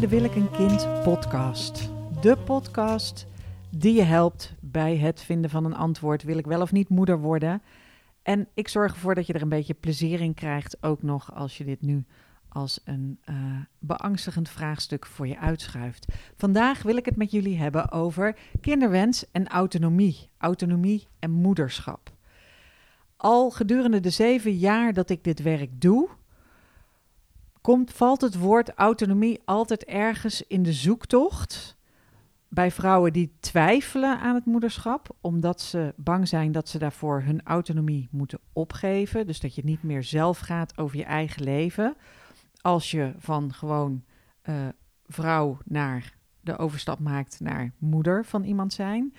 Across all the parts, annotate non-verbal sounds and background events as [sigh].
De Wil ik een kind podcast. De podcast die je helpt bij het vinden van een antwoord. Wil ik wel of niet moeder worden? En ik zorg ervoor dat je er een beetje plezier in krijgt, ook nog als je dit nu als een uh, beangstigend vraagstuk voor je uitschuift. Vandaag wil ik het met jullie hebben over kinderwens en autonomie. Autonomie en moederschap. Al gedurende de zeven jaar dat ik dit werk doe, komt, valt het woord autonomie altijd ergens in de zoektocht bij vrouwen die twijfelen aan het moederschap, omdat ze bang zijn dat ze daarvoor hun autonomie moeten opgeven. Dus dat je niet meer zelf gaat over je eigen leven. Als je van gewoon uh, vrouw naar de overstap maakt naar moeder van iemand zijn.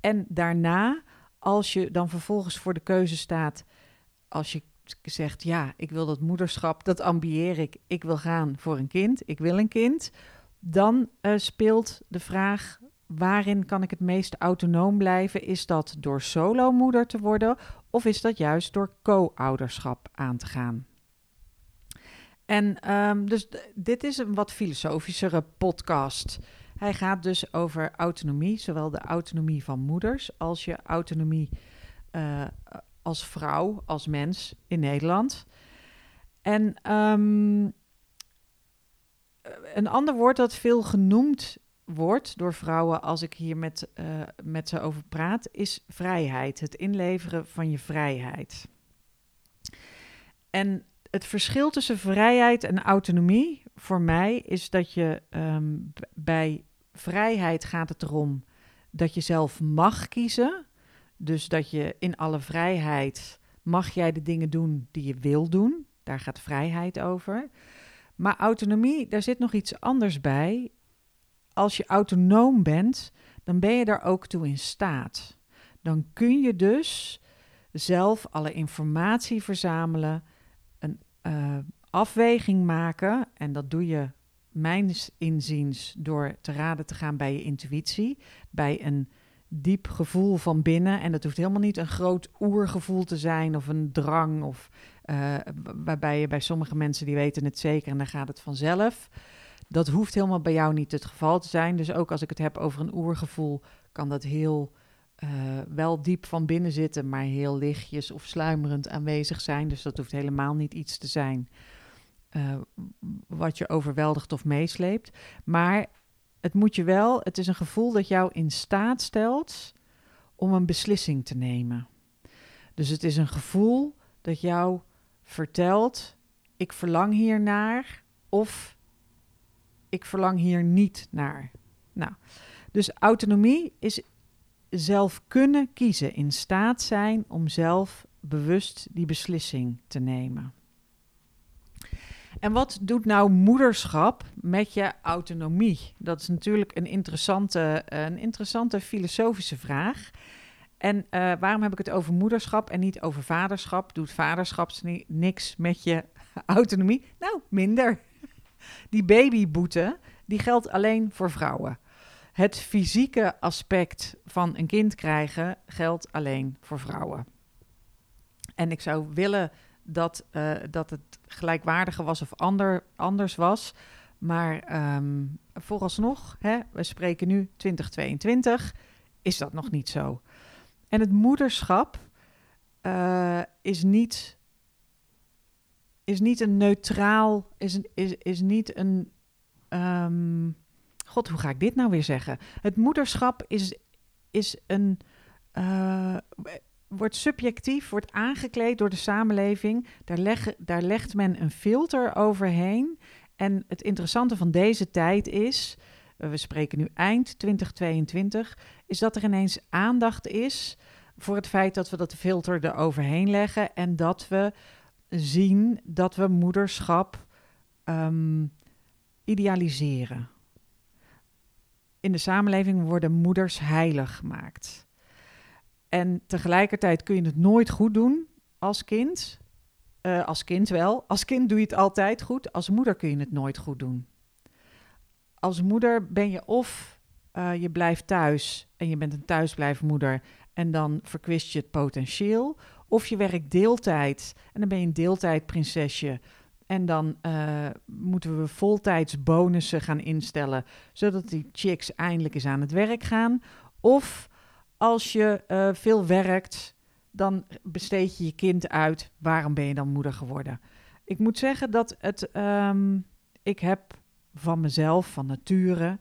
En daarna, als je dan vervolgens voor de keuze staat, als je zegt, ja, ik wil dat moederschap, dat ambieer ik, ik wil gaan voor een kind, ik wil een kind, dan uh, speelt de vraag, waarin kan ik het meest autonoom blijven? Is dat door solo-moeder te worden of is dat juist door co-ouderschap aan te gaan? En um, dus dit is een wat filosofischere podcast. Hij gaat dus over autonomie, zowel de autonomie van moeders als je autonomie uh, als vrouw, als mens in Nederland. En um, een ander woord dat veel genoemd wordt door vrouwen als ik hier met, uh, met ze over praat, is vrijheid. Het inleveren van je vrijheid. En het verschil tussen vrijheid en autonomie voor mij is dat je um, bij vrijheid gaat het erom dat je zelf mag kiezen. Dus dat je in alle vrijheid mag jij de dingen doen die je wil doen. Daar gaat vrijheid over. Maar autonomie, daar zit nog iets anders bij. Als je autonoom bent, dan ben je daar ook toe in staat. Dan kun je dus zelf alle informatie verzamelen, een uh, afweging maken. En dat doe je, mijns inziens, door te raden te gaan bij je intuïtie, bij een diep gevoel van binnen. En dat hoeft helemaal niet een groot oergevoel te zijn of een drang. Of, uh, waarbij je bij sommige mensen die weten het zeker en dan gaat het vanzelf. Dat hoeft helemaal bij jou niet het geval te zijn. Dus ook als ik het heb over een oergevoel, kan dat heel uh, wel diep van binnen zitten, maar heel lichtjes of sluimerend aanwezig zijn. Dus dat hoeft helemaal niet iets te zijn uh, wat je overweldigt of meesleept. Maar het moet je wel, het is een gevoel dat jou in staat stelt om een beslissing te nemen. Dus het is een gevoel dat jou vertelt: ik verlang hier naar of ik verlang hier niet naar. Nou, dus autonomie is zelf kunnen kiezen, in staat zijn om zelf bewust die beslissing te nemen. En wat doet nou moederschap met je autonomie? Dat is natuurlijk een interessante, een interessante filosofische vraag. En uh, waarom heb ik het over moederschap en niet over vaderschap? Doet vaderschap niks met je [laughs] autonomie? Nou, minder. [laughs] Die babyboete, die geldt alleen voor vrouwen. Het fysieke aspect van een kind krijgen geldt alleen voor vrouwen. En ik zou willen dat, uh, dat het gelijkwaardiger was of ander, anders was. Maar um, vooralsnog, hè, we spreken nu 2022, is dat nog niet zo. En het moederschap uh, is, niet, is niet een neutraal, is, is, is niet een. Um, God, hoe ga ik dit nou weer zeggen? Het moederschap is, is een. Uh, wordt subjectief, wordt aangekleed door de samenleving. Daar, daar legt men een filter overheen. En het interessante van deze tijd is, eh, we spreken nu eind 2022, is dat er ineens aandacht is voor het feit dat we dat filter eroverheen leggen en dat we zien dat we moederschap um, idealiseren. In de samenleving worden moeders heilig gemaakt. En tegelijkertijd kun je het nooit goed doen als kind. Uh, als kind wel. Als kind doe je het altijd goed. Als moeder kun je het nooit goed doen. Als moeder ben je of uh, je blijft thuis en je bent een thuisblijfmoeder en dan verkwist je het potentieel. Of je werkt deeltijd en dan ben je een deeltijdprinsesje En dan uh, moeten we voltijds bonussen gaan instellen, zodat die chicks eindelijk eens aan het werk gaan. Of als je uh, veel werkt, dan besteed je je kind uit. Waarom ben je dan moeder geworden? Ik moet zeggen dat het, um, ik heb van mezelf, van nature,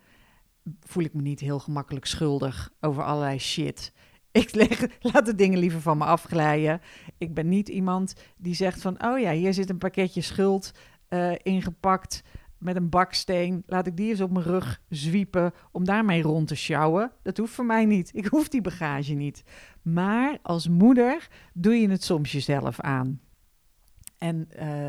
voel ik me niet heel gemakkelijk schuldig over allerlei shit. [laughs] Ik laat de dingen liever van me afglijden. Ik ben niet iemand die zegt van, oh ja, hier zit een pakketje schuld uh, ingepakt met een baksteen. Laat ik die eens op mijn rug zwiepen om daarmee rond te sjouwen. Dat hoeft voor mij niet. Ik hoef die bagage niet. Maar als moeder doe je het soms jezelf aan. En, uh,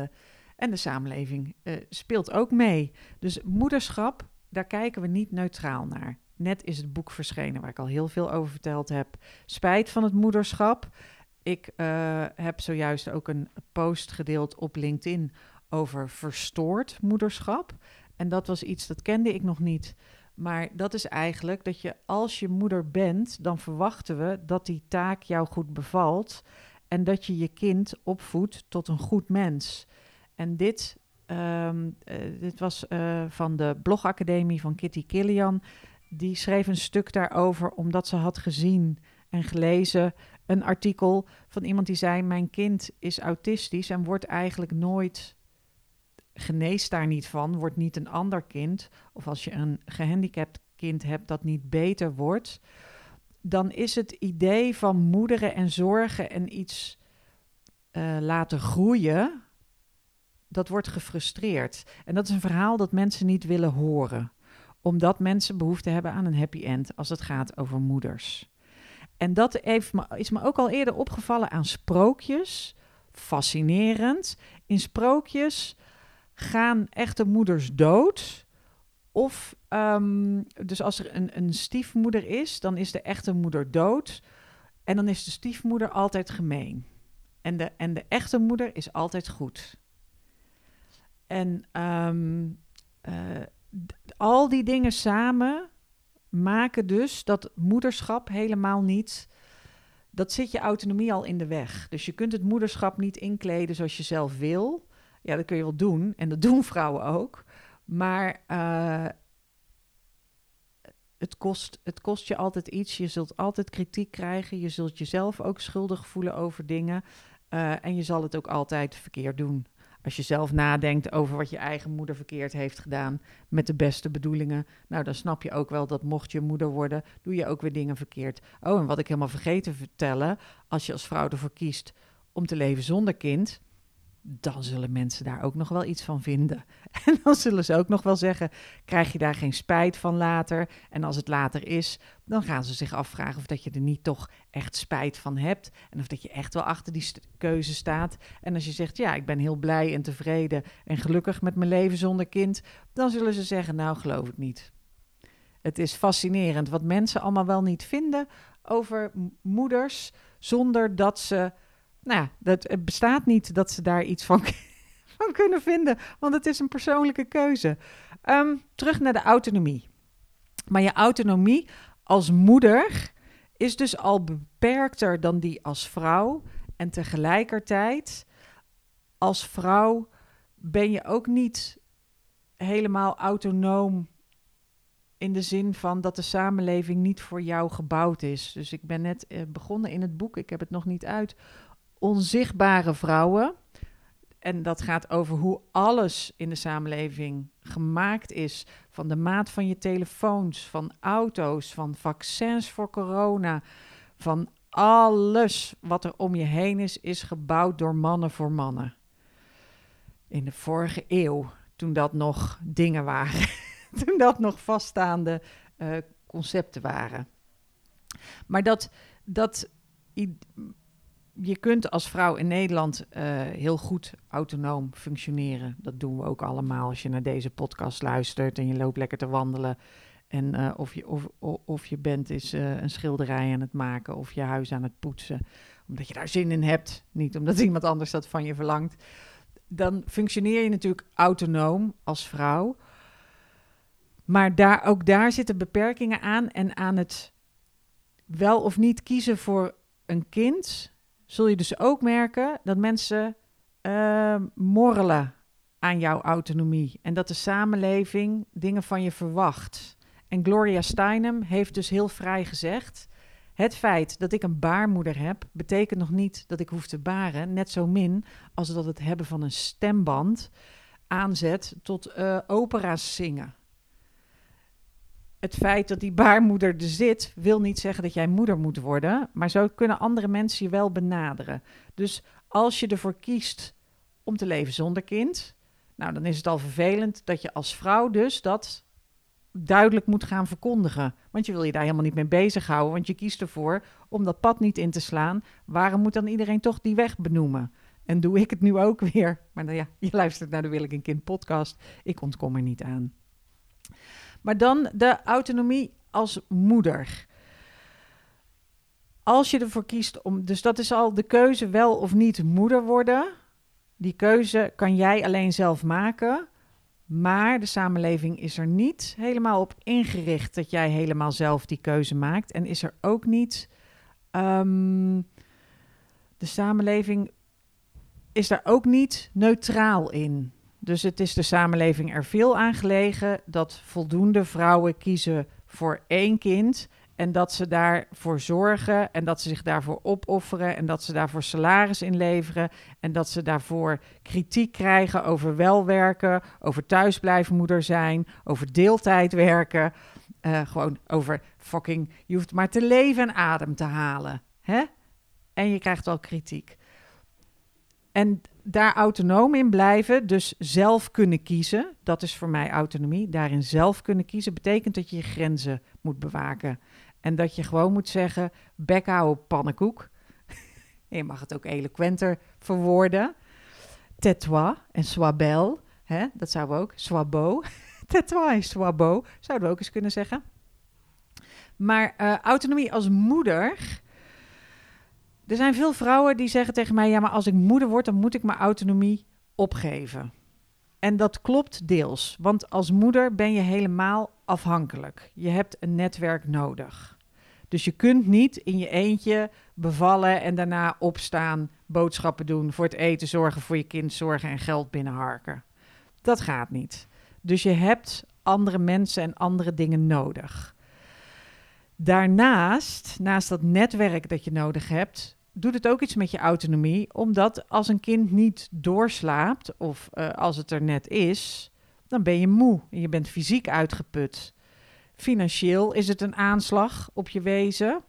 en de samenleving uh, speelt ook mee. Dus moederschap, daar kijken we niet neutraal naar. Net is het boek verschenen waar ik al heel veel over verteld heb. Spijt van het moederschap. Ik uh, heb zojuist ook een post gedeeld op LinkedIn over verstoord moederschap. En dat was iets dat kende ik nog niet. Maar dat is eigenlijk dat je als je moeder bent, dan verwachten we dat die taak jou goed bevalt en dat je je kind opvoedt tot een goed mens. En dit, um, uh, dit was uh, van de blogacademie van Kitty Killian. Die schreef een stuk daarover omdat ze had gezien en gelezen een artikel van iemand die zei: Mijn kind is autistisch en wordt eigenlijk nooit geneest daar niet van, wordt niet een ander kind. Of als je een gehandicapt kind hebt dat niet beter wordt, dan is het idee van moederen en zorgen en iets uh, laten groeien, dat wordt gefrustreerd. En dat is een verhaal dat mensen niet willen horen, omdat mensen behoefte hebben aan een happy end als het gaat over moeders. En dat is me ook al eerder opgevallen aan sprookjes. Fascinerend. In sprookjes gaan echte moeders dood. Of, um, dus als er een, een stiefmoeder is, dan is de echte moeder dood. En dan is de stiefmoeder altijd gemeen. En de, en de echte moeder is altijd goed. En um, uh, al die dingen samen maken dus dat moederschap helemaal niet. Dat zit je autonomie al in de weg. Dus je kunt het moederschap niet inkleden zoals je zelf wil. Ja, dat kun je wel doen. En dat [laughs] doen vrouwen ook. Maar uh, het, kost, het kost je altijd iets. Je zult altijd kritiek krijgen. Je zult jezelf ook schuldig voelen over dingen. Uh, en je zal het ook altijd verkeerd doen. Als je zelf nadenkt over wat je eigen moeder verkeerd heeft gedaan met de beste bedoelingen, nou dan snap je ook wel dat mocht je moeder worden, doe je ook weer dingen verkeerd. Oh, en wat ik helemaal vergeten vertellen, als je als vrouw ervoor kiest om te leven zonder kind, dan zullen mensen daar ook nog wel iets van vinden. [laughs] En dan zullen ze ook nog wel zeggen: krijg je daar geen spijt van later? En als het later is, dan gaan ze zich afvragen of dat je er niet toch echt spijt van hebt. En of dat je echt wel achter die keuze staat. En als je zegt: ja, ik ben heel blij en tevreden en gelukkig met mijn leven zonder kind, dan zullen ze zeggen: nou, geloof ik niet. Het is fascinerend wat mensen allemaal wel niet vinden over moeders zonder dat ze nou ja, dat, het bestaat niet dat ze daar iets van, [laughs] van kunnen vinden, want het is een persoonlijke keuze. Um, terug naar de autonomie. Maar je autonomie als moeder is dus al beperkter dan die als vrouw. En tegelijkertijd, als vrouw ben je ook niet helemaal autonoom in de zin van dat de samenleving niet voor jou gebouwd is. Dus ik ben net eh, begonnen in het boek, ik heb het nog niet uit, onzichtbare vrouwen. En dat gaat over hoe alles in de samenleving gemaakt is. Van de maat van je telefoons, van auto's, van vaccins voor corona. Van alles wat er om je heen is, is gebouwd door mannen voor mannen. In de vorige eeuw, toen dat nog dingen waren. [laughs] toen dat nog vaststaande uh, concepten waren. Maar dat, dat je kunt als vrouw in Nederland uh, heel goed autonoom functioneren. Dat doen we ook allemaal als je naar deze podcast luistert en je loopt lekker te wandelen. En uh, of, je, of, of je bent is uh, een schilderij aan het maken of je huis aan het poetsen. Omdat je daar zin in hebt, niet omdat [laughs] iemand anders dat van je verlangt. Dan functioneer je natuurlijk autonoom als vrouw. Maar daar, ook daar zitten beperkingen aan. En aan het wel of niet kiezen voor een kind zul je dus ook merken dat mensen uh, morrelen aan jouw autonomie. En dat de samenleving dingen van je verwacht. En Gloria Steinem heeft dus heel vrij gezegd: het feit dat ik een baarmoeder heb, betekent nog niet dat ik hoef te baren. Net zo min als dat het hebben van een stemband aanzet tot uh, opera's zingen. Het feit dat die baarmoeder er zit, wil niet zeggen dat jij moeder moet worden. Maar zo kunnen andere mensen je wel benaderen. Dus als je ervoor kiest om te leven zonder kind, nou dan is het al vervelend dat je als vrouw dus dat duidelijk moet gaan verkondigen. Want je wil je daar helemaal niet mee bezighouden, want je kiest ervoor om dat pad niet in te slaan. Waarom moet dan iedereen toch die weg benoemen? En doe ik het nu ook weer? Maar nou ja, je luistert naar de Wil ik een Kind podcast. Ik ontkom er niet aan. Maar dan de autonomie als moeder. Als je ervoor kiest om, dus dat is al de keuze wel of niet moeder worden. Die keuze kan jij alleen zelf maken. Maar de samenleving is er niet helemaal op ingericht dat jij helemaal zelf die keuze maakt. En is er ook niet. Um, de samenleving is daar ook niet neutraal in. Dus het is de samenleving er veel aan gelegen dat voldoende vrouwen kiezen voor één kind. En dat ze daarvoor zorgen en dat ze zich daarvoor opofferen en dat ze daarvoor salaris inleveren en dat ze daarvoor kritiek krijgen over welwerken, over thuisblijfmoeder zijn, over deeltijd werken. Uh, gewoon over fucking, je hoeft maar te leven en adem te halen. Hè? En je krijgt wel kritiek. En daar autonoom in blijven, dus zelf kunnen kiezen, dat is voor mij autonomie. Daarin zelf kunnen kiezen betekent dat je je grenzen moet bewaken. En dat je gewoon moet zeggen, bek houden pannenkoek. [laughs] je mag het ook eloquenter verwoorden. Tetoi en swabel, hè? dat zouden we ook. Swabo. [laughs] Tetoi en swabo, zouden we ook eens kunnen zeggen. Maar uh, autonomie als moeder er zijn veel vrouwen die zeggen tegen mij: ja, maar als ik moeder word, dan moet ik mijn autonomie opgeven. En dat klopt deels, want als moeder ben je helemaal afhankelijk. Je hebt een netwerk nodig. Dus je kunt niet in je eentje bevallen en daarna opstaan, boodschappen doen, voor het eten zorgen, voor je kind zorgen en geld binnenharken. Dat gaat niet. Dus je hebt andere mensen en andere dingen nodig. Daarnaast, naast dat netwerk dat je nodig hebt, doet het ook iets met je autonomie. Omdat als een kind niet doorslaapt of uh, als het er net is, dan ben je moe en je bent fysiek uitgeput. Financieel is het een aanslag op je wezen.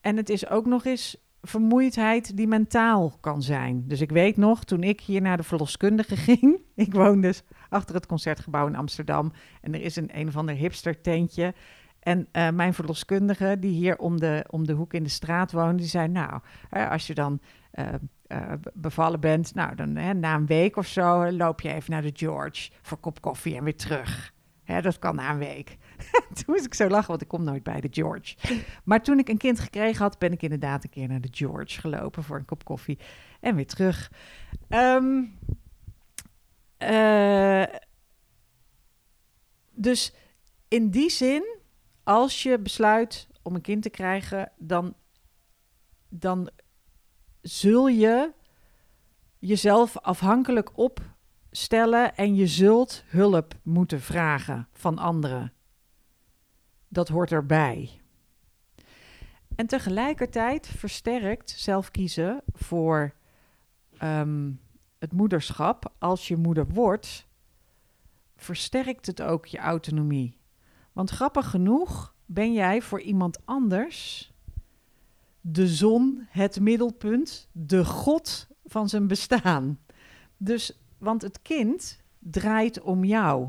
En het is ook nog eens vermoeidheid die mentaal kan zijn. Dus ik weet nog, toen ik hier naar de verloskundige [laughs] ging, ik woon dus achter het concertgebouw in Amsterdam en er is een een of ander hipster tentje en uh, mijn verloskundige, die hier om de, om de hoek in de straat woont, die zei: Nou, als je dan uh, uh, bevallen bent, nou, dan na een week of zo loop je even naar de George voor kop koffie en weer terug. Hè, dat kan na een week. [laughs] toen moest ik zo lachen, want ik kom nooit bij de George. Maar toen ik een kind gekregen had, ben ik inderdaad een keer naar de George gelopen voor een kop koffie en weer terug. Um, dus in die zin als je besluit om een kind te krijgen, dan, dan zul je jezelf afhankelijk opstellen en je zult hulp moeten vragen van anderen. Dat hoort erbij. En tegelijkertijd versterkt zelf kiezen voor ehm, het moederschap, als je moeder wordt, versterkt het ook je autonomie. Want grappig genoeg ben jij voor iemand anders de zon, het middelpunt, de God van zijn bestaan. Dus, want het kind draait om jou.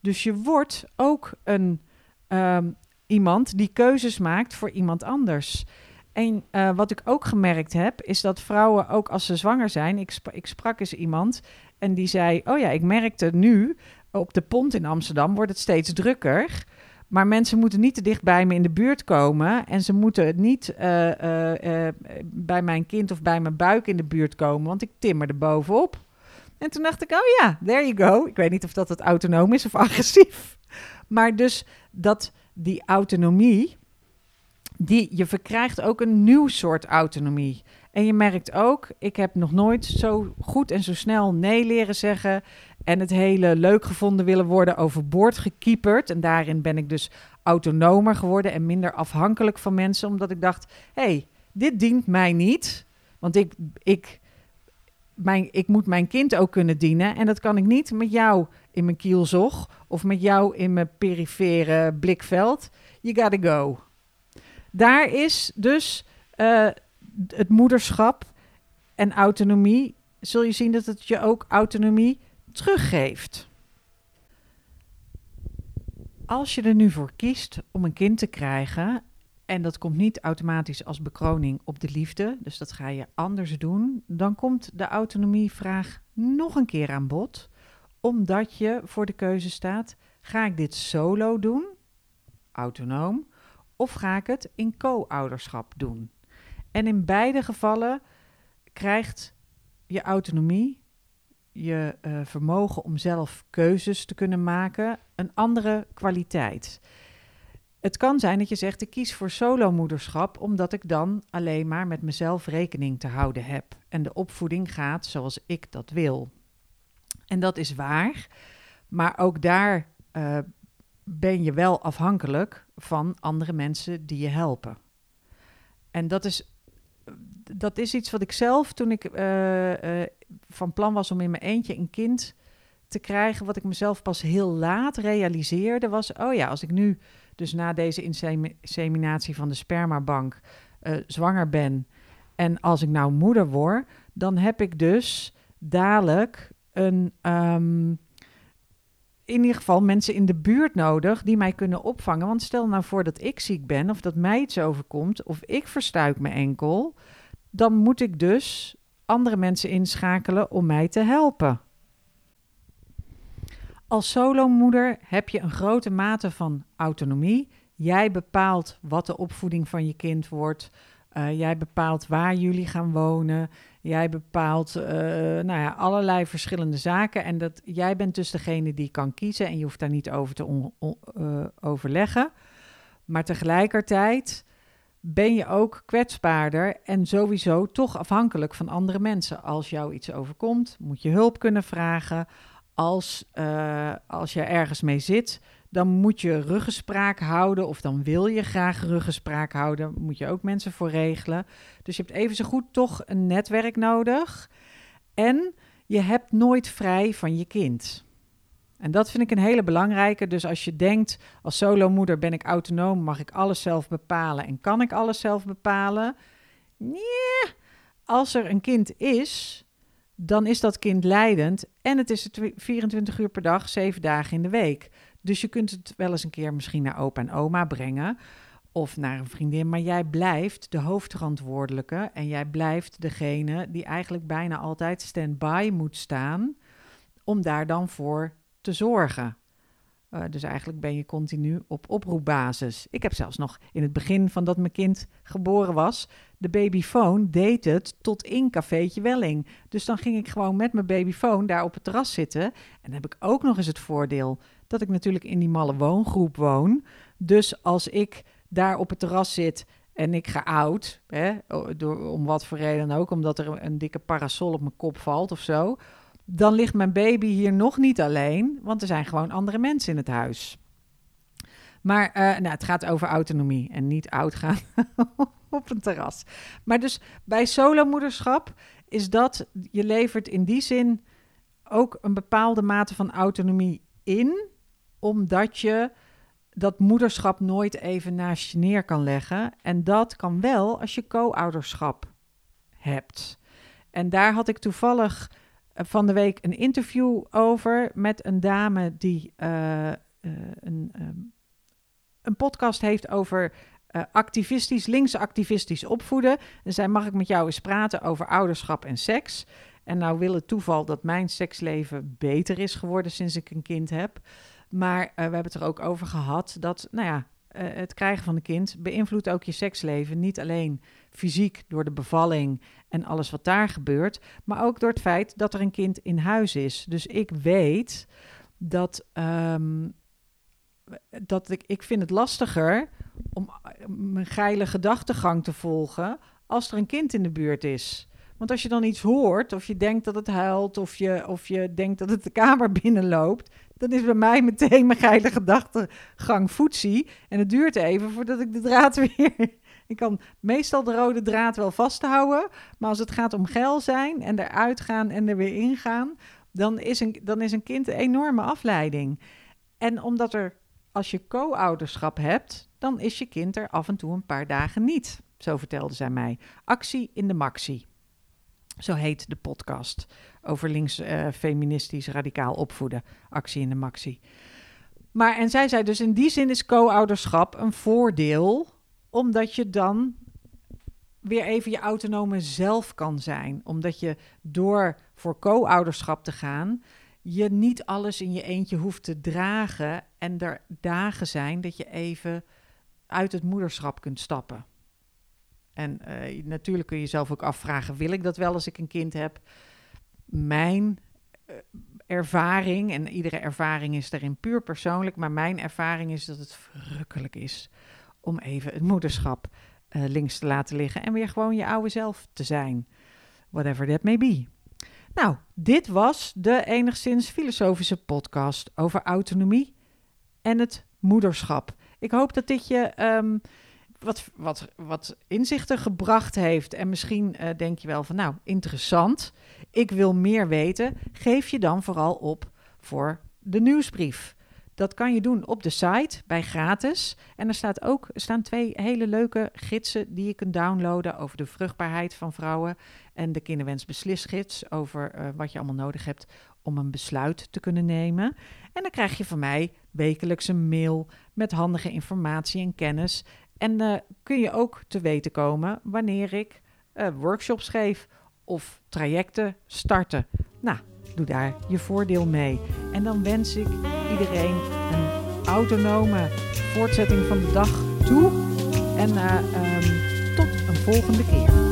Dus je wordt ook een, um, iemand die keuzes maakt voor iemand anders. En uh, wat ik ook gemerkt heb, is dat vrouwen ook als ze zwanger zijn. Ik, ik sprak eens iemand en die zei: Oh ja, ik merkte nu op de pont in Amsterdam wordt het steeds drukker. Maar mensen moeten niet te dicht bij me in de buurt komen. En ze moeten niet uh, uh, uh, bij mijn kind of bij mijn buik in de buurt komen, want ik timmer er bovenop. En toen dacht ik, oh ja, there you go. Ik weet niet of dat het autonoom is of [laughs] agressief. Maar dus dat die autonomie, die, je verkrijgt ook een nieuw soort autonomie. En je merkt ook, ik heb nog nooit zo goed en zo snel nee leren zeggen. en het hele leuk gevonden willen worden overboord gekieperd. En daarin ben ik dus autonomer geworden en minder afhankelijk van mensen, omdat ik dacht: hé, hey, dit dient mij niet. Want ik, ik, mijn, ik moet mijn kind ook kunnen dienen. En dat kan ik niet met jou in mijn kielzog of met jou in mijn perifere blikveld. You gotta go. Daar is dus uh, het moederschap en autonomie. Zul je zien dat het je ook autonomie teruggeeft. Als je er nu voor kiest om een kind te krijgen, en dat komt niet automatisch als bekroning op de liefde, dus dat ga je anders doen, dan komt de autonomievraag nog een keer aan bod, omdat je voor de keuze staat: ga ik dit solo doen, autonoom, of ga ik het in co-ouderschap doen? En in beide gevallen krijgt je autonomie, je uh, vermogen om zelf keuzes te kunnen maken, een andere kwaliteit. Het kan zijn dat je zegt: ik kies voor solomoederschap omdat ik dan alleen maar met mezelf rekening te houden heb en de opvoeding gaat zoals ik dat wil. En dat is waar, maar ook daar uh, ben je wel afhankelijk van andere mensen die je helpen. En dat is, dat is iets wat ik zelf, toen ik uh, uh, van plan was om in mijn eentje een kind te krijgen, wat ik mezelf pas heel laat realiseerde, was: oh ja, als ik nu dus na deze inseminatie van de spermabank uh, zwanger ben en als ik nou moeder word, dan heb ik dus dadelijk een. Um, in ieder geval mensen in de buurt nodig die mij kunnen opvangen. Want stel nou voor dat ik ziek ben of dat mij iets overkomt of ik verstuik mijn enkel, dan moet ik dus andere mensen inschakelen om mij te helpen. Als solomoeder heb je een grote mate van autonomie. Jij bepaalt wat de opvoeding van je kind wordt. Uh, jij bepaalt waar jullie gaan wonen. Jij bepaalt uh, nou ja, allerlei verschillende zaken. En dat, jij bent dus degene die kan kiezen en je hoeft daar niet over te uh, overleggen. Maar tegelijkertijd ben je ook kwetsbaarder en sowieso toch afhankelijk van andere mensen. Als jou iets overkomt, moet je hulp kunnen vragen. Als, uh, als je ergens mee zit, dan moet je ruggespraak houden of dan wil je graag ruggespraak houden. Moet je ook mensen voor regelen. Dus je hebt even zo goed toch een netwerk nodig. En je hebt nooit vrij van je kind. En dat vind ik een hele belangrijke. Dus als je denkt, als solomoeder ben ik autonoom, mag ik alles zelf bepalen en kan ik alles zelf bepalen? Nee, als er een kind is, dan is dat kind leidend en het is 24 uur per dag, 7 dagen in de week. Dus je kunt het wel eens een keer misschien naar opa en oma brengen of naar een vriendin, maar jij blijft de hoofdverantwoordelijke en jij blijft degene die eigenlijk bijna altijd stand-by moet staan om daar dan voor te zorgen. Uh, dus eigenlijk ben je continu op oproepbasis. Ik heb zelfs nog in het begin van dat mijn kind geboren was, de babyfoon deed het tot in cafeetje Welling. Dus dan ging ik gewoon met mijn babyfoon daar op het terras zitten. En dan heb ik ook nog eens het voordeel dat ik natuurlijk in die malle woongroep woon. Dus als ik daar op het terras zit en ik ga oud, hè, door, om wat voor reden ook, omdat er een dikke parasol op mijn kop valt of zo, dan ligt mijn baby hier nog niet alleen, want er zijn gewoon andere mensen in het huis. Maar uh, nou, het gaat over autonomie en niet oud gaan [laughs] op een terras. Maar dus bij solomoederschap is dat, je levert in die zin ook een bepaalde mate van autonomie in, omdat je dat moederschap nooit even naast je neer kan leggen. En dat kan wel als je co-ouderschap hebt. En daar had ik toevallig eh, van de week een interview over met een dame die uh, uh, een, um, een podcast heeft over uh, activistisch, opvoeden. En zei, mag ik met jou eens praten over ouderschap en seks? En nou wil het toeval dat mijn seksleven beter is geworden sinds ik een kind heb. Maar we hebben het er ook over gehad dat, nou ja, het krijgen van een kind beïnvloedt ook je seksleven. Niet alleen fysiek door de bevalling en alles wat daar gebeurt, maar ook door het feit dat er een kind in huis is. Dus ik weet dat, um, dat ik, ik vind het lastiger om mijn geile gedachtegang te volgen als er een kind in de buurt is. Want als je dan iets hoort, of je denkt dat het huilt, of je, of je denkt dat het de kamer [laughs] binnenloopt, dan is bij mij meteen mijn geile gedachtegang voetzie. En het duurt even voordat ik de draad [laughs] weer. Ik kan meestal de rode draad wel vasthouden, maar als het gaat om geil zijn en eruit gaan en er weer ingaan, dan is een, dan is een kind een enorme afleiding. En omdat er, als je co-ouderschap hebt, dan is je kind er af en toe een paar dagen niet. Zo vertelde zij mij. Actie in de maxi. Zo heet de podcast over links uh, feministisch radicaal opvoeden. Actie in de maxi. Maar en zij zei dus in die zin is co-ouderschap een voordeel, omdat je dan weer even je autonome zelf kan zijn. Omdat je door voor co-ouderschap te gaan, je niet alles in je eentje hoeft te dragen en er dagen zijn dat je even uit het moederschap kunt stappen. En uh, natuurlijk kun je jezelf ook afvragen: wil ik dat wel als ik een kind heb? Mijn uh, ervaring, en iedere ervaring is daarin puur persoonlijk, maar mijn ervaring is dat het verrukkelijk is om even het moederschap uh, links te laten liggen en weer gewoon je oude zelf te zijn. Whatever that may be. Nou, dit was de enigszins filosofische podcast over autonomie en het moederschap. Ik hoop dat dit je um, wat, wat, wat inzichten gebracht heeft. En misschien uh, denk je wel van, nou, interessant. Ik wil meer weten. Geef je dan vooral op voor de nieuwsbrief. Dat kan je doen op de site bij gratis. En er, staat ook, staan twee hele leuke gidsen die je kunt downloaden over de vruchtbaarheid van vrouwen. En de kinderwensbeslisgids over uh, wat je allemaal nodig hebt om een besluit te kunnen nemen. En dan krijg je van mij wekelijks een mail met handige informatie en kennis. En uh, kun je ook te weten komen wanneer ik uh, workshops geef of trajecten starten. Nou, doe daar je voordeel mee. En dan wens ik iedereen een autonome voortzetting van de dag toe. En uh, um, tot een volgende keer.